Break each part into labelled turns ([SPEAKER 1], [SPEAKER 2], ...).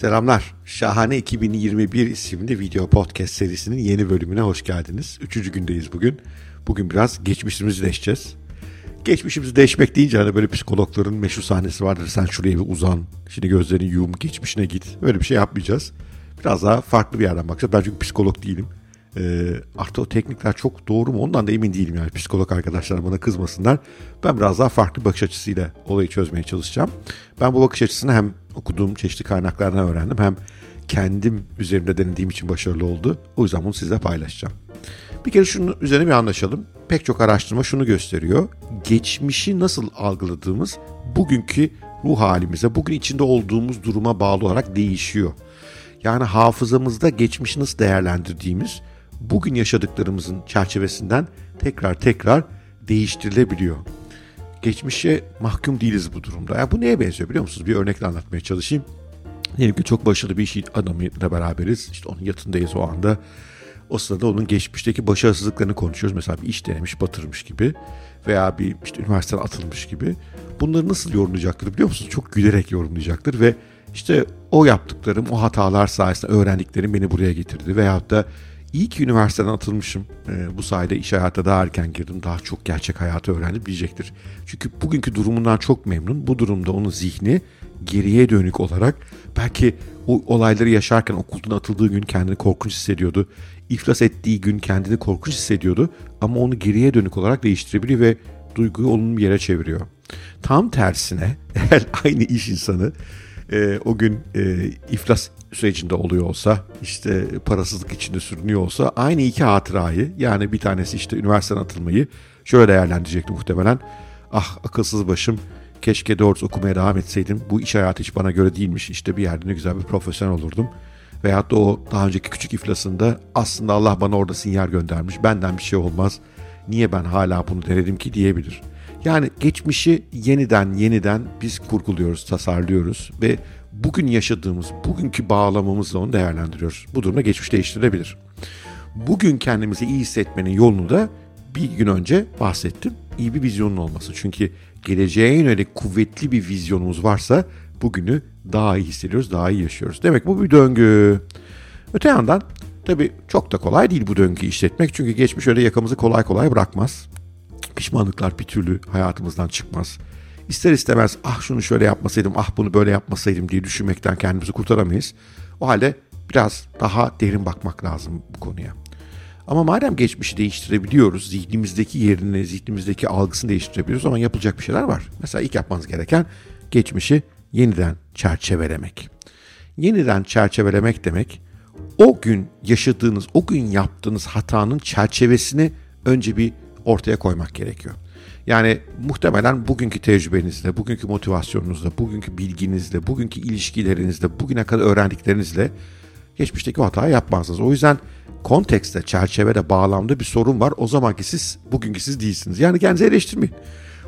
[SPEAKER 1] Selamlar. Şahane 2021 isimli video podcast serisinin yeni bölümüne hoş geldiniz. Üçüncü gündeyiz bugün. Bugün biraz geçmişimizi deşeceğiz. Geçmişimizi deşmek deyince hani böyle psikologların meşhur sahnesi vardır. Sen şuraya bir uzan, şimdi gözlerini yum, geçmişine git. Böyle bir şey yapmayacağız. Biraz daha farklı bir yerden bakacağız. Ben çünkü psikolog değilim. E, artı o teknikler çok doğru mu ondan da emin değilim yani psikolog arkadaşlar bana kızmasınlar. Ben biraz daha farklı bakış açısıyla olayı çözmeye çalışacağım. Ben bu bakış açısını hem okuduğum çeşitli kaynaklardan öğrendim hem kendim üzerimde denediğim için başarılı oldu. O yüzden bunu sizle paylaşacağım. Bir kere şunun üzerine bir anlaşalım. Pek çok araştırma şunu gösteriyor. Geçmişi nasıl algıladığımız bugünkü ruh halimize, bugün içinde olduğumuz duruma bağlı olarak değişiyor. Yani hafızamızda geçmişi nasıl değerlendirdiğimiz bugün yaşadıklarımızın çerçevesinden tekrar tekrar değiştirilebiliyor. Geçmişe mahkum değiliz bu durumda. Yani bu neye benziyor biliyor musunuz? Bir örnekle anlatmaya çalışayım. Diyelim ki çok başarılı bir iş adamıyla beraberiz. İşte onun yatındayız o anda. O sırada onun geçmişteki başarısızlıklarını konuşuyoruz. Mesela bir iş denemiş, batırmış gibi. Veya bir işte üniversiteden atılmış gibi. Bunları nasıl yorumlayacaktır biliyor musunuz? Çok gülerek yorumlayacaktır ve işte o yaptıklarım, o hatalar sayesinde öğrendiklerim beni buraya getirdi. Veyahut da İyi ki üniversiteden atılmışım. E, bu sayede iş hayata daha erken girdim. Daha çok gerçek hayatı öğrendim diyecektir. Çünkü bugünkü durumundan çok memnun. Bu durumda onun zihni geriye dönük olarak belki o olayları yaşarken okuldan atıldığı gün kendini korkunç hissediyordu. İflas ettiği gün kendini korkunç hissediyordu. Ama onu geriye dönük olarak değiştirebiliyor ve duyguyu olumlu bir yere çeviriyor. Tam tersine eğer aynı iş insanı e, o gün e, iflas sürecinde oluyor olsa işte parasızlık içinde sürünüyor olsa aynı iki hatırayı yani bir tanesi işte üniversiteden atılmayı şöyle değerlendirecekti muhtemelen. Ah akılsız başım keşke doğrusu okumaya devam etseydim. Bu iş hayatı hiç bana göre değilmiş. İşte bir yerde ne güzel bir profesyonel olurdum. Veyahut da o daha önceki küçük iflasında aslında Allah bana orada sinyal göndermiş. Benden bir şey olmaz. Niye ben hala bunu denedim ki diyebilir. Yani geçmişi yeniden yeniden biz kurguluyoruz, tasarlıyoruz ve bugün yaşadığımız, bugünkü bağlamamızla onu değerlendiriyoruz. Bu durumda geçmiş değiştirilebilir. Bugün kendimizi iyi hissetmenin yolunu da bir gün önce bahsettim. İyi bir vizyonun olması. Çünkü geleceğe yönelik kuvvetli bir vizyonumuz varsa bugünü daha iyi hissediyoruz, daha iyi yaşıyoruz. Demek bu bir döngü. Öte yandan tabii çok da kolay değil bu döngüyü işletmek. Çünkü geçmiş öyle yakamızı kolay kolay bırakmaz. Pişmanlıklar bir türlü hayatımızdan çıkmaz ister istemez ah şunu şöyle yapmasaydım, ah bunu böyle yapmasaydım diye düşünmekten kendimizi kurtaramayız. O halde biraz daha derin bakmak lazım bu konuya. Ama madem geçmişi değiştirebiliyoruz, zihnimizdeki yerini, zihnimizdeki algısını değiştirebiliyoruz ama yapılacak bir şeyler var. Mesela ilk yapmanız gereken geçmişi yeniden çerçevelemek. Yeniden çerçevelemek demek o gün yaşadığınız, o gün yaptığınız hatanın çerçevesini önce bir ortaya koymak gerekiyor. Yani muhtemelen bugünkü tecrübenizle, bugünkü motivasyonunuzla, bugünkü bilginizle, bugünkü ilişkilerinizle, bugüne kadar öğrendiklerinizle geçmişteki hatayı yapmazsınız. O yüzden kontekste, çerçevede, bağlamda bir sorun var. O zamanki siz bugünkü siz değilsiniz. Yani kendinizi eleştirmeyin.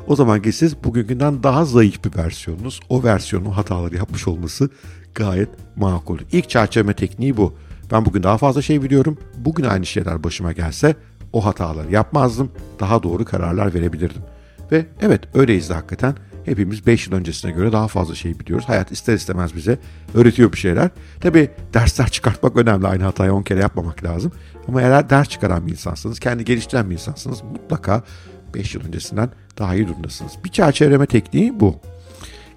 [SPEAKER 1] O zamanki siz bugünkünden daha zayıf bir versiyonunuz. O versiyonun hataları yapmış olması gayet makul. İlk çerçeve tekniği bu. Ben bugün daha fazla şey biliyorum. Bugün aynı şeyler başıma gelse o hataları yapmazdım. Daha doğru kararlar verebilirdim. Ve evet öyleyiz de hakikaten. Hepimiz 5 yıl öncesine göre daha fazla şey biliyoruz. Hayat ister istemez bize öğretiyor bir şeyler. Tabi dersler çıkartmak önemli. Aynı hatayı 10 kere yapmamak lazım. Ama eğer ders çıkaran bir insansınız, kendi geliştiren bir insansınız mutlaka 5 yıl öncesinden daha iyi durumdasınız. Bir çerçeveleme tekniği bu.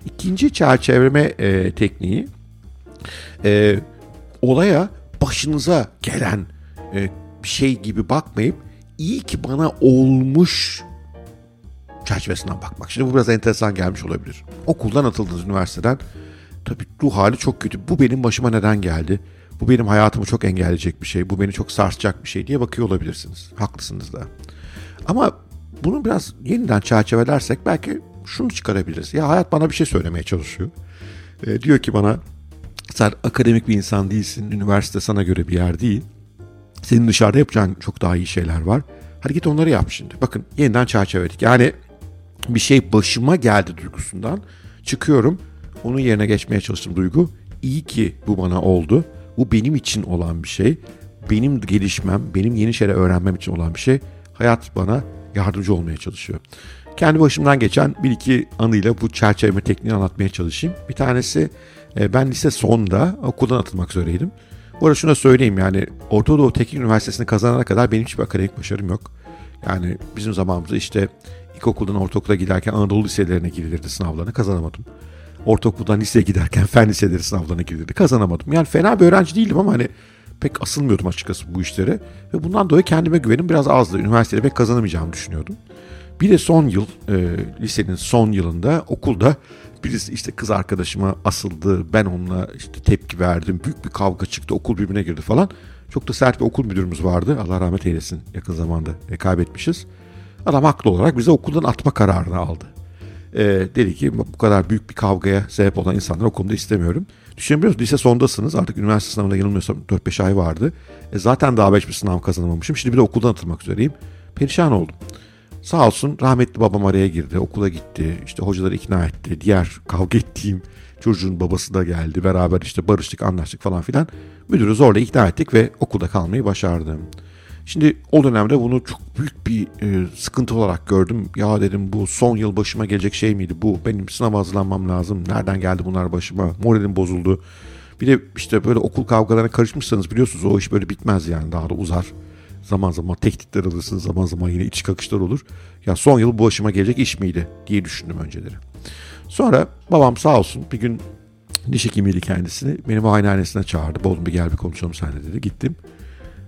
[SPEAKER 1] İkinci çerçeveleme e, tekniği e, olaya başınıza gelen e, bir şey gibi bakmayıp iyi ki bana olmuş çerçevesinden bakmak. Şimdi bu biraz enteresan gelmiş olabilir. Okuldan atıldınız üniversiteden. Tabii ruh hali çok kötü. Bu benim başıma neden geldi? Bu benim hayatımı çok engelleyecek bir şey. Bu beni çok sarsacak bir şey diye bakıyor olabilirsiniz. Haklısınız da. Ama bunu biraz yeniden çerçevelersek belki şunu çıkarabiliriz. Ya hayat bana bir şey söylemeye çalışıyor. E, diyor ki bana sen akademik bir insan değilsin. Üniversite sana göre bir yer değil. Senin dışarıda yapacağın çok daha iyi şeyler var. Hadi git onları yap şimdi. Bakın yeniden çerçeveledik. Yani bir şey başıma geldi duygusundan çıkıyorum. Onun yerine geçmeye çalıştım duygu. İyi ki bu bana oldu. Bu benim için olan bir şey. Benim gelişmem, benim yeni şeyler öğrenmem için olan bir şey. Hayat bana yardımcı olmaya çalışıyor. Kendi başımdan geçen bir iki anıyla bu çerçeveleme tekniğini anlatmaya çalışayım. Bir tanesi E, ben lise sonunda okuldan atılmak üzereydim. Bu arada şunu söyleyeyim yani Orta Doğu Teknik Üniversitesi'ni kazanana kadar benim hiçbir akademik başarım yok. Yani bizim zamanımızda işte ilkokuldan ortaokula giderken Anadolu liselerine girilirdi sınavlarını kazanamadım. Ortaokuldan liseye giderken fen liseleri sınavlarına girilirdi kazanamadım. Yani fena bir öğrenci değildim ama hani pek asılmıyordum açıkçası bu işlere. Ve bundan dolayı kendime güvenim biraz azdı. Üniversitede pek kazanamayacağımı düşünüyordum. Bir de son yıl, e, lisenin son yılında okulda birisi işte kız arkadaşıma asıldı. Ben onunla işte tepki verdim. Büyük bir kavga çıktı. Okul birbirine girdi falan. Çok da sert bir okul müdürümüz vardı. Allah rahmet eylesin yakın zamanda e, kaybetmişiz. Adam haklı olarak bize okuldan atma kararını aldı. E, dedi ki bu kadar büyük bir kavgaya sebep olan insanları okulda istemiyorum. Düşünebiliyor musunuz? Lise sondasınız. Artık üniversite sınavına yanılmıyorsam 4-5 ay vardı. E, zaten daha 5 bir sınav kazanamamışım. Şimdi bir de okuldan atılmak üzereyim. Perişan oldum. Sağ olsun rahmetli babam araya girdi. Okula gitti. İşte hocaları ikna etti. Diğer kavga ettiğim çocuğun babası da geldi. Beraber işte barıştık, anlaştık falan filan. Müdürü zorla ikna ettik ve okulda kalmayı başardım. Şimdi o dönemde bunu çok büyük bir e, sıkıntı olarak gördüm. Ya dedim bu son yıl başıma gelecek şey miydi bu? Benim sınava hazırlanmam lazım. Nereden geldi bunlar başıma? Moralim bozuldu. Bir de işte böyle okul kavgalarına karışmışsanız biliyorsunuz o iş böyle bitmez yani daha da uzar. Zaman zaman tehditler alırsınız, zaman zaman yine iç kakışlar olur. Ya son yıl bu başıma gelecek iş miydi diye düşündüm önceleri. Sonra babam sağ olsun bir gün diş hekimiydi kendisini. Beni muayenehanesine çağırdı. Oğlum bir gel bir konuşalım seninle dedi. Gittim.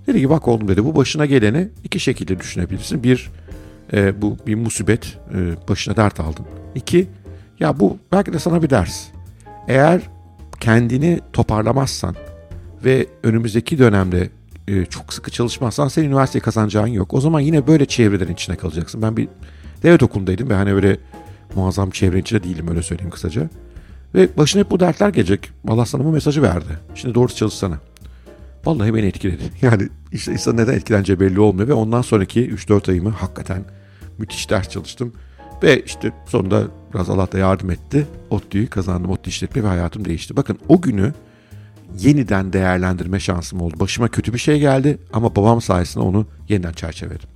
[SPEAKER 1] Dedi ki bak oğlum dedi bu başına geleni iki şekilde düşünebilirsin. Bir e, bu bir musibet e, başına dert aldın. İki ya bu belki de sana bir ders. Eğer kendini toparlamazsan ve önümüzdeki dönemde e, çok sıkı çalışmazsan senin üniversiteyi kazanacağın yok. O zaman yine böyle çevrelerin içine kalacaksın. Ben bir devlet okulundaydım ve hani öyle muazzam çevrenin içinde değilim öyle söyleyeyim kısaca. Ve başına hep bu dertler gelecek. Allah sana bu mesajı verdi. Şimdi doğrusu çalışsana. Vallahi beni etkiledi. Yani işte insan neden etkileneceği belli olmuyor ve ondan sonraki 3-4 ayımı hakikaten müthiş ders çalıştım. Ve işte sonunda biraz Allah da yardım etti. ODTÜ'yü kazandım. ODTÜ işletme ve hayatım değişti. Bakın o günü yeniden değerlendirme şansım oldu. Başıma kötü bir şey geldi ama babam sayesinde onu yeniden çerçeveledim.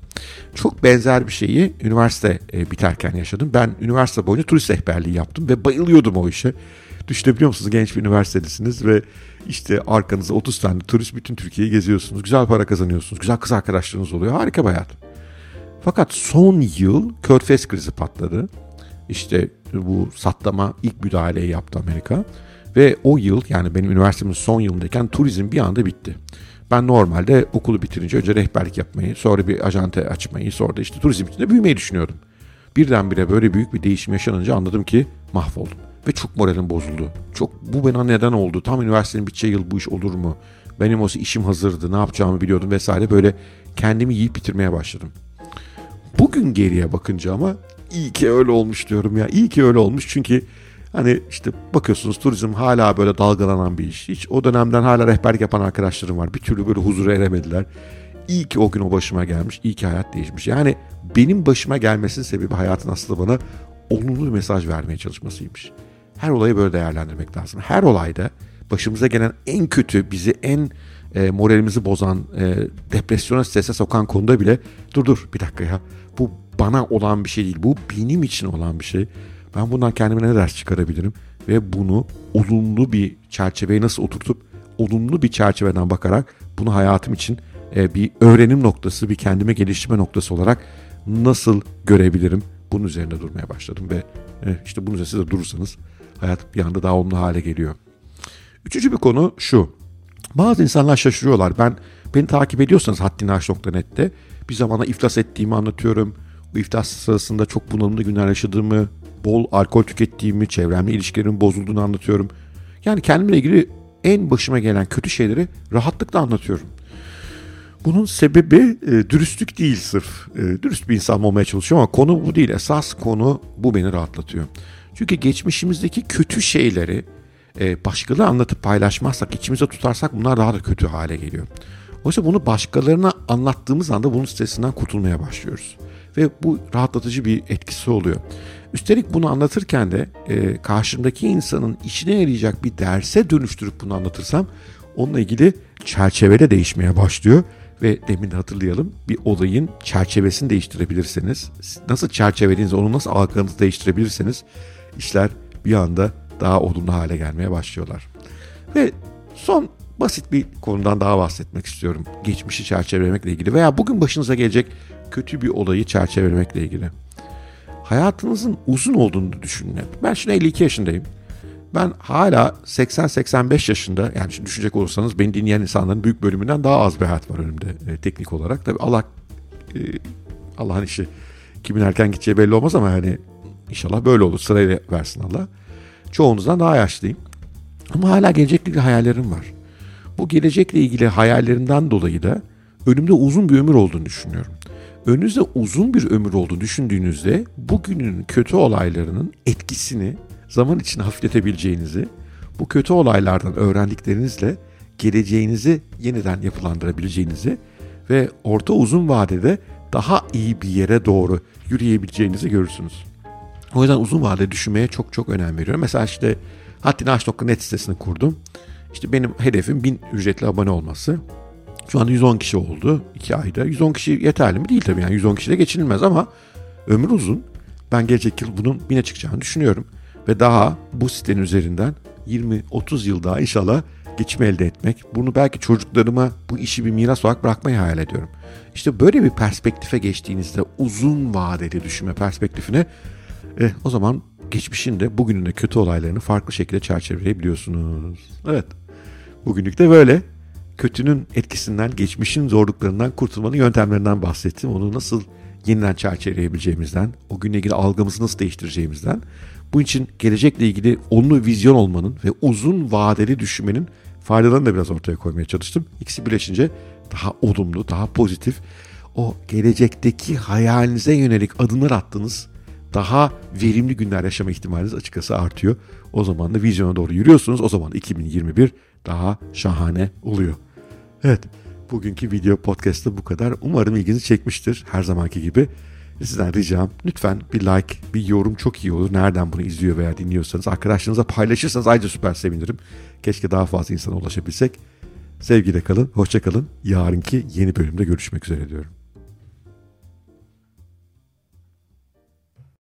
[SPEAKER 1] Çok benzer bir şeyi üniversite e, biterken yaşadım. Ben üniversite boyunca turist rehberliği yaptım ve bayılıyordum o işe. Düşünebiliyor musunuz? Genç bir üniversitedesiniz ve işte arkanızda 30 tane turist bütün Türkiye'yi geziyorsunuz. Güzel para kazanıyorsunuz. Güzel kız arkadaşlarınız oluyor. Harika bir hayat. Fakat son yıl Körfez krizi patladı. İşte bu satlama ilk müdahaleyi yaptı Amerika. Ve o yıl yani benim üniversitemin son yılındayken turizm bir anda bitti. Ben normalde okulu bitirince önce rehberlik yapmayı, sonra bir ajante açmayı, sonra da işte turizm içinde büyümeyi düşünüyordum. Birdenbire böyle büyük bir değişim yaşanınca anladım ki mahvoldum. Ve çok moralim bozuldu. Çok bu bana neden oldu? Tam üniversitenin biteceği yıl bu iş olur mu? Benim o işim hazırdı, ne yapacağımı biliyordum vesaire böyle kendimi yiyip bitirmeye başladım. Bugün geriye bakınca ama iyi ki öyle olmuş diyorum ya. İyi ki öyle olmuş çünkü Hani işte bakıyorsunuz turizm hala böyle dalgalanan bir iş. Hiç o dönemden hala rehberlik yapan arkadaşlarım var. Bir türlü böyle huzura eremediler. İyi ki o gün o başıma gelmiş. İyi ki hayat değişmiş. Yani benim başıma gelmesinin sebebi hayatın aslında bana olumlu bir mesaj vermeye çalışmasıymış. Her olayı böyle değerlendirmek lazım. Her olayda başımıza gelen en kötü, bizi en e, moralimizi bozan, e, depresyona, strese sokan konuda bile dur dur bir dakika ya. Bu bana olan bir şey değil. Bu benim için olan bir şey. Ben bundan kendime ne ders çıkarabilirim? Ve bunu olumlu bir çerçeveye nasıl oturtup olumlu bir çerçeveden bakarak bunu hayatım için e, bir öğrenim noktası, bir kendime geliştirme noktası olarak nasıl görebilirim? Bunun üzerinde durmaya başladım ve e, işte bunun üzerinde de durursanız hayat bir anda daha olumlu hale geliyor. Üçüncü bir konu şu. Bazı insanlar şaşırıyorlar. Ben beni takip ediyorsanız haddinaş.net'te bir zamana iflas ettiğimi anlatıyorum. Bu iflas sırasında çok bunalımlı günler yaşadığımı, bol alkol tükettiğimi, çevremle ilişkilerimin bozulduğunu anlatıyorum. Yani kendimle ilgili en başıma gelen kötü şeyleri rahatlıkla anlatıyorum. Bunun sebebi e, dürüstlük değil sırf. E, dürüst bir insan olmaya çalışıyorum ama konu bu değil. Esas konu bu beni rahatlatıyor. Çünkü geçmişimizdeki kötü şeyleri e, başkalarına anlatıp paylaşmazsak, içimize tutarsak bunlar daha da kötü hale geliyor. Oysa bunu başkalarına anlattığımız anda bunun stresinden kurtulmaya başlıyoruz. Ve bu rahatlatıcı bir etkisi oluyor. Üstelik bunu anlatırken de e, karşımdaki insanın işine yarayacak bir derse dönüştürüp bunu anlatırsam onunla ilgili çerçevede değişmeye başlıyor. Ve demin de hatırlayalım bir olayın çerçevesini değiştirebilirseniz, nasıl çerçevelediğinizi, onu nasıl algılarınızı değiştirebilirseniz işler bir anda daha olumlu hale gelmeye başlıyorlar. Ve son basit bir konudan daha bahsetmek istiyorum. Geçmişi çerçevelemekle ilgili veya bugün başınıza gelecek kötü bir olayı çerçevelemekle ilgili. Hayatınızın uzun olduğunu düşünün hep. Ben şimdi 52 yaşındayım. Ben hala 80-85 yaşında yani şimdi düşünecek olursanız beni dinleyen insanların büyük bölümünden daha az bir hayat var önümde e, teknik olarak. Tabii Allah e, Allah'ın işi kimin erken gideceği belli olmaz ama yani inşallah böyle olur sırayla versin Allah. Çoğunuzdan daha yaşlıyım. Ama hala gelecekle ilgili hayallerim var. Bu gelecekle ilgili hayallerimden dolayı da önümde uzun bir ömür olduğunu düşünüyorum. Önünüzde uzun bir ömür olduğunu düşündüğünüzde bugünün kötü olaylarının etkisini zaman için hafifletebileceğinizi, bu kötü olaylardan öğrendiklerinizle geleceğinizi yeniden yapılandırabileceğinizi ve orta uzun vadede daha iyi bir yere doğru yürüyebileceğinizi görürsünüz. O yüzden uzun vadede düşünmeye çok çok önem veriyorum. Mesela işte haddinaş.net sitesini kurdum. İşte benim hedefim 1000 ücretli abone olması. Şu anda 110 kişi oldu 2 ayda. 110 kişi yeterli mi? Değil tabii yani 110 kişiyle geçinilmez ama ömür uzun. Ben gelecek yıl bunun 1000'e çıkacağını düşünüyorum. Ve daha bu sitenin üzerinden 20-30 yıl daha inşallah geçim elde etmek. Bunu belki çocuklarıma bu işi bir miras olarak bırakmayı hayal ediyorum. İşte böyle bir perspektife geçtiğinizde uzun vadeli düşünme perspektifine e, o zaman geçmişin de bugünün de kötü olaylarını farklı şekilde çerçeveleyebiliyorsunuz. Evet. Bugünlük de böyle. Kötünün etkisinden, geçmişin zorluklarından kurtulmanın yöntemlerinden bahsettim. Onu nasıl yeniden çerçeveleyebileceğimizden, o günle ilgili algımızı nasıl değiştireceğimizden. Bu için gelecekle ilgili olumlu vizyon olmanın ve uzun vadeli düşünmenin faydalarını da biraz ortaya koymaya çalıştım. İkisi birleşince daha olumlu, daha pozitif, o gelecekteki hayalinize yönelik adımlar attığınız daha verimli günler yaşama ihtimaliniz açıkçası artıyor. O zaman da vizyona doğru yürüyorsunuz. O zaman 2021 daha şahane oluyor. Evet, bugünkü video podcast'ta bu kadar. Umarım ilginizi çekmiştir her zamanki gibi. Sizden ricam lütfen bir like, bir yorum çok iyi olur. Nereden bunu izliyor veya dinliyorsanız arkadaşlarınızla paylaşırsanız ayrıca süper sevinirim. Keşke daha fazla insana ulaşabilsek. Sevgiyle kalın, hoşça kalın. Yarınki yeni bölümde görüşmek üzere diyorum.